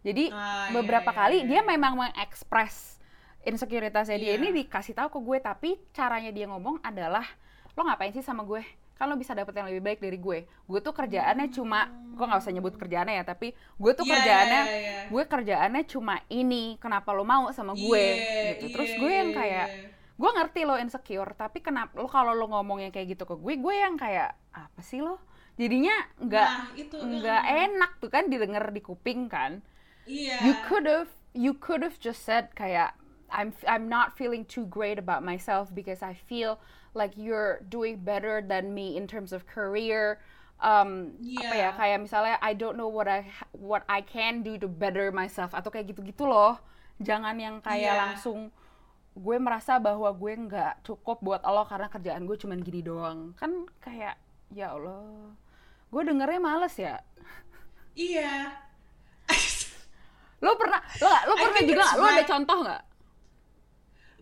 Jadi Ah, beberapa iya, iya, kali iya, dia iya. memang mengekspres insecuritasnya dia Iya. ini dikasih tahu ke gue, tapi caranya dia ngomong adalah lo ngapain sih sama gue? Kan lo bisa dapet yang lebih baik dari gue. Gue tuh kerjaannya cuma, gue nggak usah nyebut kerjaannya ya, tapi gue tuh Iya, kerjaannya, iya, iya. gue kerjaannya cuma ini. Kenapa lo mau sama gue? Iya, gitu. Terus iya, gue yang iya, kayak, gue ngerti lo insecure, tapi kenapa lo kalau lo ngomongnya kayak gitu ke gue, gue yang kayak apa sih lo? Jadinya nggak Nah, nggak mm. enak tuh kan didengar di kuping kan Iya. you could have you could have just said kayak I'm I'm not feeling too great about myself because I feel like you're doing better than me in terms of career. Um apa ya Yeah. kayak misalnya I don't know what I what I can do to better myself atau kayak gitu-gitu loh. Jangan yang kayak Yeah. langsung gue merasa bahwa gue nggak cukup buat lo karena kerjaan gue cuman gini doang. Kan kayak ya Allah. Gue dengernya males ya. Iya. lo pernah lo lo pernah juga lo ada contoh nggak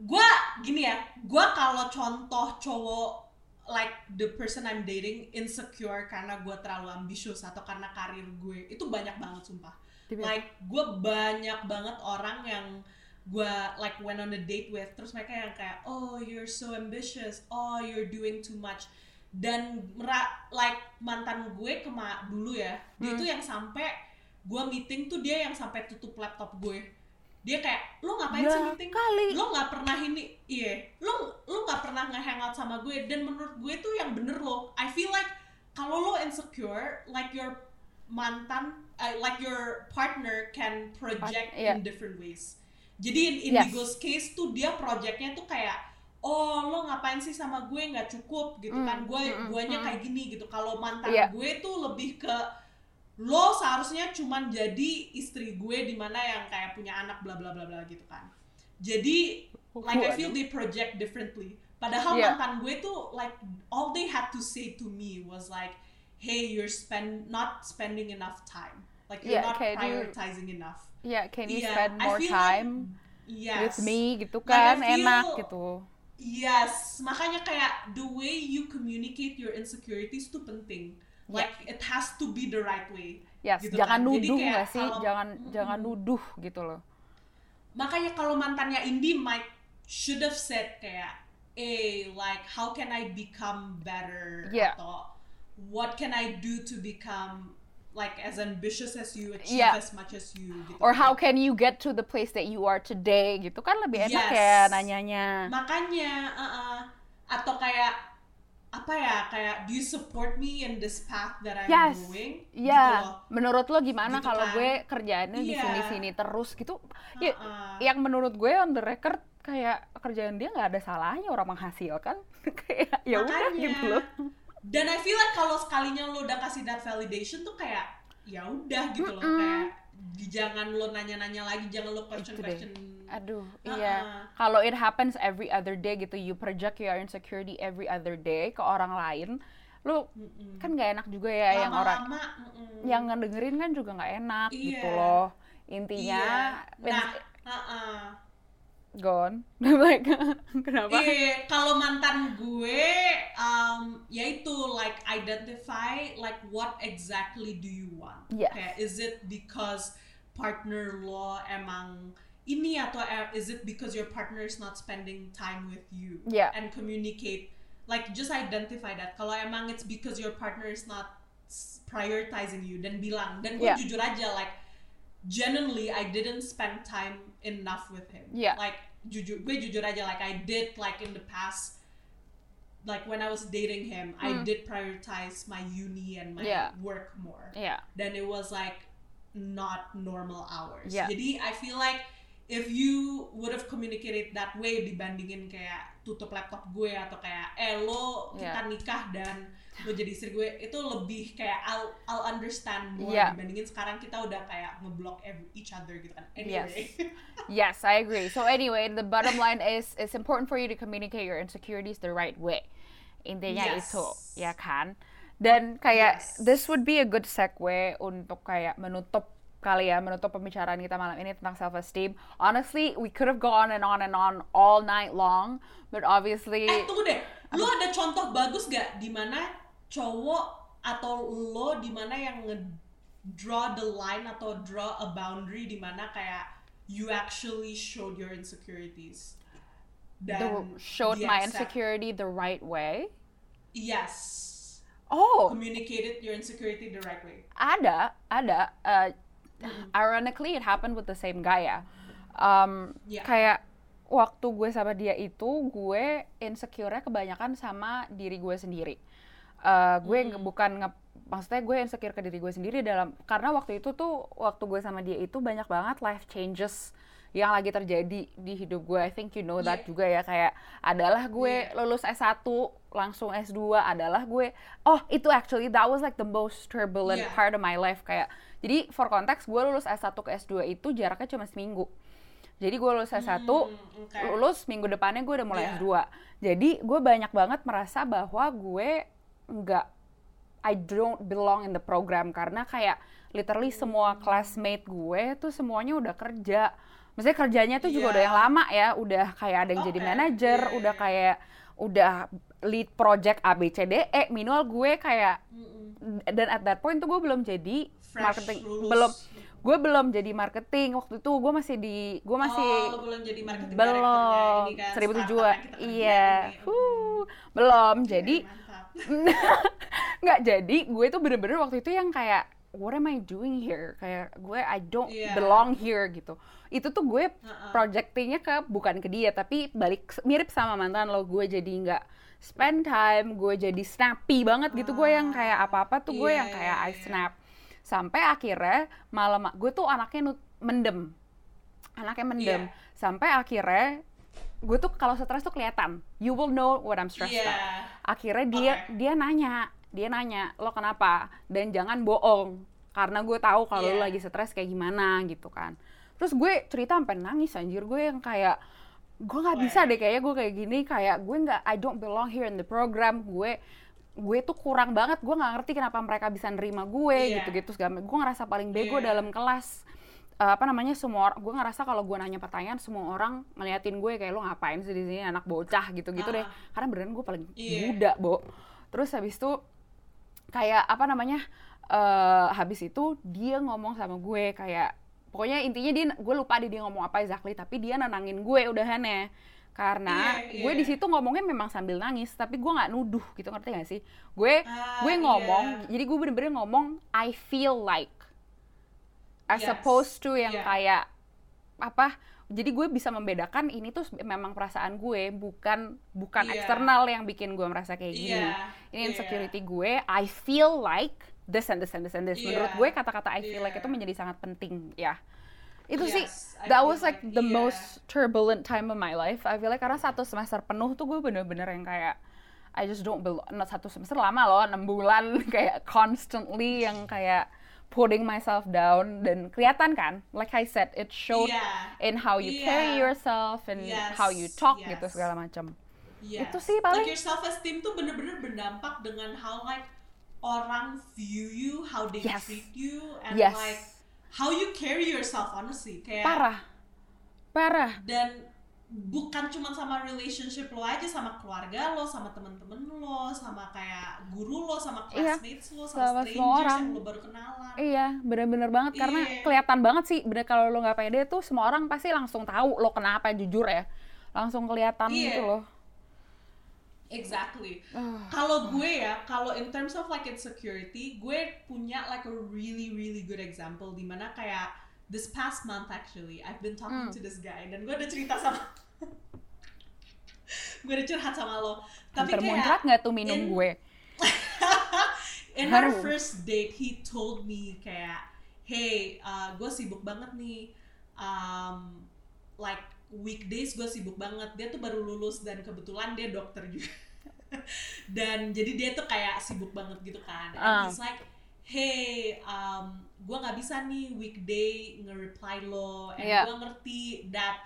gua gini ya, gua kalau contoh cowok like the person I'm dating insecure karena gua terlalu ambisius atau karena karir gue itu banyak banget sumpah. Like gue banyak banget orang yang gua like went on a date with terus mereka yang kayak oh you're so ambitious, oh you're doing too much dan like mantan gue kema dulu ya dia Hmm. tuh yang sampai gua meeting tuh dia yang sampai tutup laptop gue dia kayak lo ngapain sih Ya meeting kali. lo nggak pernah ini iya lo lo nggak pernah nge-hangout sama gue dan menurut gue tuh yang bener lo I feel like kalau lo insecure like your mantan uh, like your partner can project iya. in different ways jadi in Yes. Indigo's case tuh dia projectnya tuh kayak oh lo ngapain sih sama gue nggak cukup gitu Mm, kan gue mm, mm, guanya mm. kayak gini gitu kalau mantan Iya. gue tuh lebih ke lo seharusnya cuman jadi istri gue di mana yang kayak punya anak bla bla bla bla gitu kan jadi like I feel they project differently padahal Iya. mantan gue tuh like all they had to say to me was like hey you're spend not spending enough time like you're Yeah, not prioritizing enough Ya, can you Iya, spend more feel like- time yes with me gitu Like, kan? feel- Enak gitu. Yes, makanya kayak the way you communicate your insecurities tuh penting. Yeah. Like it has to be the right way. Yes, gitu jangan kan. Nuduh nggak sih? kalau- Jangan Mm-mm. jangan nuduh gitu loh. Makanya kalau mantannya Indi might should have said kayak, eh like how can I become better Yeah. atau what can I do to become like as ambitious as you, achieve Yeah. as much as you. Gitu Or kan. how can you get to the place that you are today gitu kan lebih enak Yes. ya nanyanya. makanya uh-uh. atau kayak apa ya kayak do you support me in this path that I'm Yes. going Iya, gitu loh menurut lo gimana Gitu kalau kan. gue kerjaannya di Iya. sini-sini terus gitu? Ya, Uh-uh. yang menurut gue on the record kayak kerjaan dia nggak ada salahnya orang menghasilkan (laughs) kayak ya udah gitu loh. dan I feel like kalau sekalinya lo udah kasih that validation tuh kayak ya udah gitu loh Mm-mm. kayak di- jangan lo nanya-nanya lagi jangan lo question Itu deh. question Aduh, Uh-uh. iya. Kalau it happens every other day gitu, you project your insecurity every other day ke orang lain, lu kan nggak enak juga ya yang orang mm-mm. yang ngedengerin kan juga nggak enak Iya. gitu loh. Intinya, iya. nah ins- uh-uh. gone. (laughs) like, (laughs) kenapa? Iya, kalau mantan gue, um, yaitu like identify like what exactly do you want? Yes. Kayak is it because partner lo emang ini atau is it because your partner is not spending time with you Yeah. and communicate like just identify that. Kalau emang it's because your partner is not prioritizing you dan bilang dan gue Yeah. jujur aja like genuinely I didn't spend time enough with him. Yeah. Like jujur gue jujur aja like I did like in the past like when I was dating him I Hmm. did prioritize my uni and my Yeah. work more. Yeah. Then it was like not normal hours. Yeah. Jadi I feel like if you would have communicated that way dibandingin kayak tutup laptop gue atau kayak eh lo kita Yeah. nikah dan lo jadi istri gue itu lebih kayak I'll I'll understand more Yeah. dibandingin sekarang kita udah kayak ngeblock every- each other gitu kan. Anyway. Yes, (laughs) I agree. So anyway, the bottom line is it's important for you to communicate your insecurities the right way. Intinya Yes. itu, ya kan? Dan kayak Yes. this would be a good segue untuk kayak menutup kali ya menutup pembicaraan kita malam ini tentang self esteem. Honestly, we could have gone and on and on all night long, but obviously Eh tunggu deh, lu ada contoh bagus gak di mana cowok atau lo di mana yang nge draw the line atau draw a boundary di mana kayak you actually showed your insecurities the, dan showed dia my insecurity the right way. Yes, Oh, communicated your insecurity the right way. ada, ada. Uh, ironically, it happened with the same guy ya. Um, Yeah. Kayak waktu gue sama dia itu, gue insecure-nya kebanyakan sama diri gue sendiri. Uh, gue nge- bukan nge, maksudnya gue insecure ke diri gue sendiri dalam karena waktu itu tuh waktu gue sama dia itu banyak banget life changes yang lagi terjadi di hidup gue. I think you know that Yeah. juga ya kayak adalah gue Yeah. lulus S1 langsung S2 adalah gue oh itu actually that was like the most turbulent Yeah. part of my life kayak jadi for context gue lulus S1 ke S2 itu jaraknya cuma seminggu jadi gue lulus S1 Hmm, okay. lulus minggu depannya gue udah mulai Yeah. S2 jadi gue banyak banget merasa bahwa gue nggak I don't belong in the program karena kayak literally semua classmate gue tuh semuanya udah kerja Maksudnya kerjanya tuh juga Iya. udah yang lama ya, udah kayak ada yang jadi Oke, manajer, iya, udah iya. kayak udah lead project A B C D E. Minimal gue kayak Mm-mm. dan at that point tuh gue belum jadi Fresh marketing, lulus. belum gue belum jadi marketing waktu itu gue masih di gue masih oh, belum jadi marketing belum ini kan seribu tujuh kita kerjain iya. Hmm. Huh, belum jadi (laughs) nggak jadi gue tuh bener-bener waktu itu yang kayak what am I doing here kayak gue I don't Iya. belong here gitu itu tuh gue projectingnya ke bukan ke dia tapi balik mirip sama mantan lo gue jadi nggak spend time gue jadi snappy banget gitu gue yang kayak apa-apa tuh gue Iya, yang kayak iya, I iya. snap sampai akhirnya malam gue tuh anaknya nut- mendem anaknya mendem Iya. sampai akhirnya gue tuh kalau stres tuh kelihatan you will know what I'm stressed Iya. out akhirnya dia Oke. dia nanya dia nanya lo kenapa dan jangan bohong karena gue tahu kalau lo Iya. lagi stres kayak gimana gitu kan terus gue cerita sampai nangis anjir gue yang kayak gue nggak bisa deh kayaknya gue kayak gini kayak gue nggak I don't belong here in the program gue gue tuh kurang banget gue nggak ngerti kenapa mereka bisa nerima gue Iya. gitu-gitu segala gue ngerasa paling bego Iya. dalam kelas Eh, apa namanya semua gue ngerasa kalau gue nanya pertanyaan semua orang ngeliatin gue kayak lo ngapain sih di sini anak bocah gitu-gitu deh Ah. karena beneran gue paling Iya. muda bo terus habis itu kayak apa namanya eh habis itu dia ngomong sama gue kayak pokoknya intinya dia gue lupa deh dia ngomong apa exactly tapi dia nenangin gue udahannya karena Iya, gue iya. di situ ngomongnya memang sambil nangis tapi gue nggak nuduh gitu ngerti gak sih gue Ah, gue ngomong iya. jadi gue bener-bener ngomong I feel like as Yes, opposed to yang iya. kayak apa jadi gue bisa membedakan ini tuh memang perasaan gue bukan bukan Iya. eksternal yang bikin gue merasa kayak gini Iya, ini iya. insecurity gue I feel like this and this and this and this menurut Iya. gue kata-kata I feel like Iya. itu menjadi sangat penting ya itu Yes, sih I that was like like- the iya. most turbulent time of my life I feel like karena satu semester penuh tuh gue bener-bener yang kayak I just don't belong satu semester lama loh enam bulan (laughs) kayak constantly yang kayak putting myself down dan kelihatan kan like I said it showed Iya. in how you carry Iya. yourself and Yes, how you talk gitu yes. segala macam Yes. Itu sih paling- Like your self esteem tuh bener-bener berdampak dengan how like orang view you, how they Yes. treat you, and yes like how you carry yourself honestly. Kayak parah parah dan bukan cuma sama relationship lo aja sama keluarga lo, sama temen-temen lo, sama kayak guru lo, sama Iya, classmates lo, sama sama semua strangers orang. yang lo baru kenalan. Iya, bener-bener banget karena Iya. kelihatan banget sih. Bener kalau lo nggak pede tuh semua orang pasti langsung tahu lo kenapa jujur ya, langsung kelihatan Iya. gitu loh. Exactly. Ah. Kalau gue ya, kalau in terms of like insecurity, gue punya like a really really good example di mana kayak this past month actually, I've been talking Hmm. to this guy dan gue udah cerita sama (laughs) gue udah curhat sama lo. Tapi Hampir kayak nggak tuh minum in- gue? (laughs) in our Haru. first date he told me kayak hey uh, gue sibuk banget nih um, like weekdays gue sibuk banget dia tuh baru lulus dan kebetulan dia dokter juga (laughs) dan jadi dia tuh kayak sibuk banget gitu kan and Ah. he's like hey um, gue nggak bisa nih weekday nge-reply lo and Iya. gue ngerti that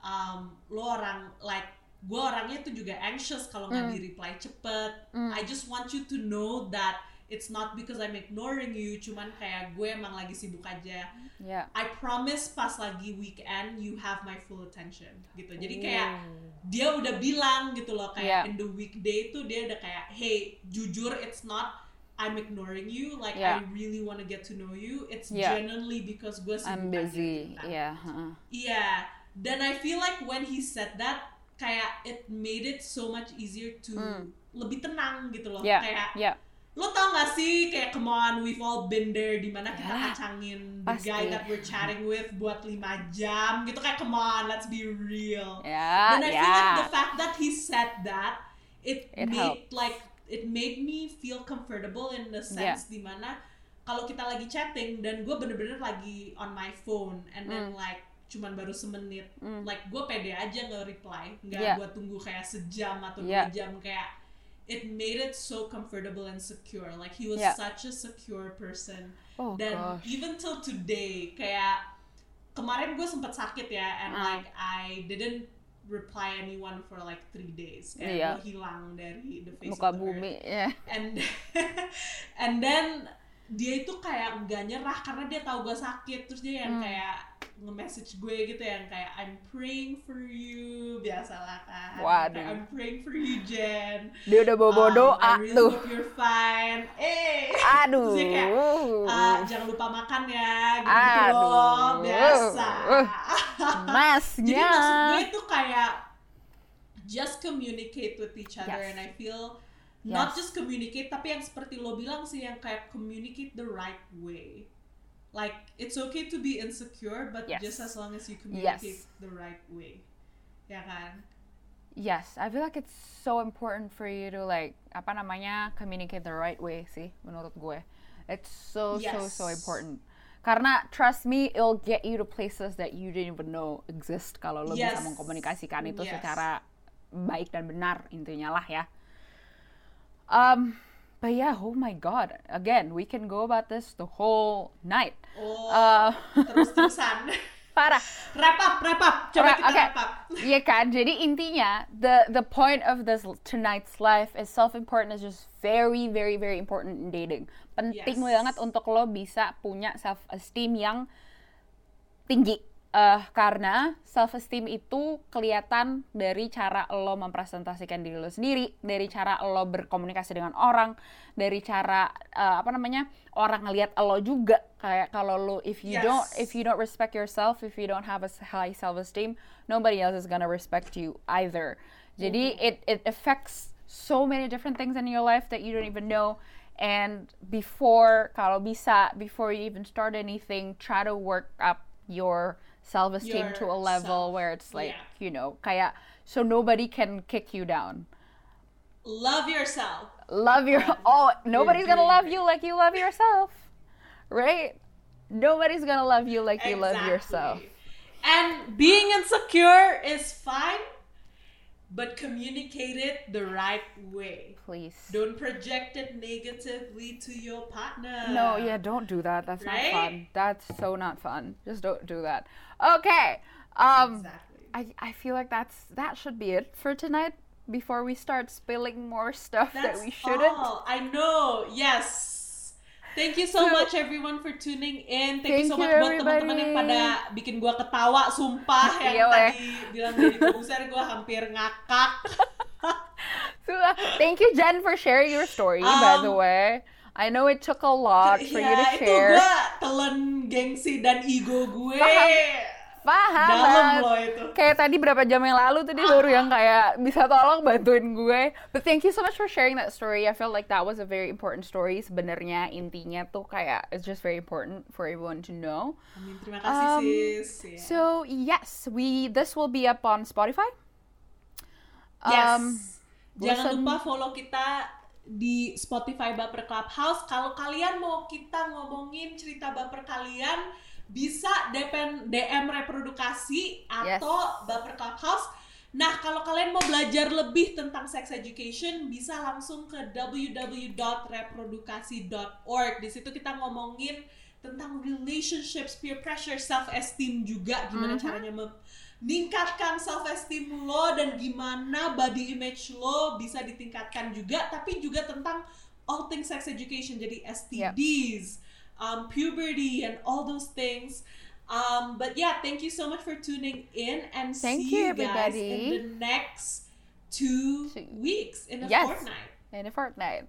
um, lo orang like gue orangnya tuh juga anxious kalau nggak Mm. di reply cepet Mm. I just want you to know that it's not because I'm ignoring you cuman kayak gue emang lagi sibuk aja Yeah. I promise pas lagi weekend you have my full attention gitu jadi kayak dia udah bilang gitu loh kayak Yeah. in the weekday tuh dia udah kayak hey jujur it's not I'm ignoring you like Yeah. I really want to get to know you it's Yeah. genuinely because gue I'm busy. kan. Yeah. uh-uh. Iya, dan I feel like when he said that, kayak it made it so much easier to Hmm. lebih tenang gitu loh. Yeah. Kayak Yeah. lo tau gak sih kayak come on, we've all been there di mana kita Yeah. kacangin the Pasti. guy that we're chatting with buat lima jam gitu kayak come on, let's be real. Yeah. Dan I feel like the Yeah. fact that he said that, it, It made helps. like it made me feel comfortable in the sense di mana kalau kita lagi chatting dan gue bener-bener lagi on my phone and then Mm. like cuman baru semenit, Mm. like gue pede aja nge reply, nggak Yeah. gue tunggu kayak sejam atau Yeah. dua jam kayak it made it so comfortable and secure. Like he was Yeah. such a secure person Oh dan gosh. even till today kayak kemarin gue sempat sakit ya and Ah. like I didn't reply anyone for like three days kayak gue hilang dari the face Muka of the bumi. earth. Yeah. and (laughs) and then dia itu kayak nggak nyerah karena dia tahu gue sakit terus dia yang Hmm. kayak nge-message gue gitu yang kayak I'm praying for you biasalah kan Waduh. I'm praying for you Jen Dia udah bawa Um, doa I really tuh. hope you're fine eh Aduh. Terus dia kayak, "Ah, jangan lupa makan ya gitu, Aduh. loh biasa Uh, jadi Masnya. maksud gue itu kayak just communicate with each other Yes. and I feel not Yes. just communicate tapi yang seperti lo bilang sih yang kayak communicate the right way like it's okay to be insecure but Yes. just as long as you communicate Yes. the right way ya kan Yes, I feel like it's so important for you to like apa namanya communicate the right way sih menurut gue. It's so so so Yes. important. Karena trust me, it'll get you to places that you didn't even know exist kalau lo bisa Yes. mengkomunikasikan itu Yes. secara baik dan benar intinya lah ya. Um, but yeah, oh my god, again we can go about this the whole night. oh Uh, terus-terusan (laughs) parah. wrap up wrap up coba kita okay. wrap up (laughs) Iya kan, jadi intinya the the point of this tonight's life is self important is just very very very important in dating. Penting Yes. banget untuk lo bisa punya self esteem yang tinggi. Eh, karena self esteem itu kelihatan dari cara lo mempresentasikan diri lo sendiri, dari cara lo berkomunikasi dengan orang, dari cara eh, apa namanya orang ngelihat lo juga kayak kalau lo if you Yes. don't if you don't respect yourself, if you don't have a high self esteem, nobody else is gonna respect you either. Jadi it it affects so many different things in your life that you don't even know. And before kalau bisa, before you even start anything, try to work up your self esteem to a level where it's like Yeah. you know kayak so nobody can kick you down. love yourself Love your oh nobody's gonna love you like you love yourself, right? Nobody's gonna love you like you love yourself. And being insecure is fine, but communicate it the right way. Please. Don't project it negatively to your partner. No, yeah, don't do that. That's not fun. That's so not fun. Just don't do that. Okay. Um Exactly. I I feel like that's that should be it for tonight before we start spilling more stuff that we shouldn't. all. I know. Yes. Thank you so So- much everyone for tuning in. Thank, you so Thank much you, buat teman-teman yang pada bikin gua ketawa, sumpah yang Iya, tadi bilang dari produser gua hampir ngakak. (laughs) So, uh, thank you Jen for sharing your story by the Um, way. I know it took a lot for you to (laughs) Ya, itu share. gua telan gengsi dan ego gue. Paham Dalam banget. loh itu. Kayak tadi berapa jam yang lalu tuh dia baru yang kayak bisa tolong bantuin gue. But thank you so much for sharing that story. I felt like that was a very important story. Sebenarnya intinya tuh kayak it's just very important for everyone to know. Amin, terima kasih Um, sis. So yes, we this will be up on Spotify. Yes. Um, Jangan listen- lupa follow kita di Spotify Baper Clubhouse. Kalau kalian mau kita ngomongin cerita baper kalian, bisa DM, DM reprodukasi atau Baper Clubhouse. Nah, kalau kalian mau belajar lebih tentang sex education, bisa langsung ke www.reprodukasi.org. Di situ kita ngomongin tentang relationships, peer pressure, self esteem juga, gimana Mhm. caranya meningkatkan self esteem lo dan gimana body image lo bisa ditingkatkan juga, tapi juga tentang all things sex education, jadi STDs, um, puberty, and all those things. Um, but yeah, thank you so much for tuning in and Thank see you, you guys in the next two Two- weeks in a Yes. fortnight. in a fortnight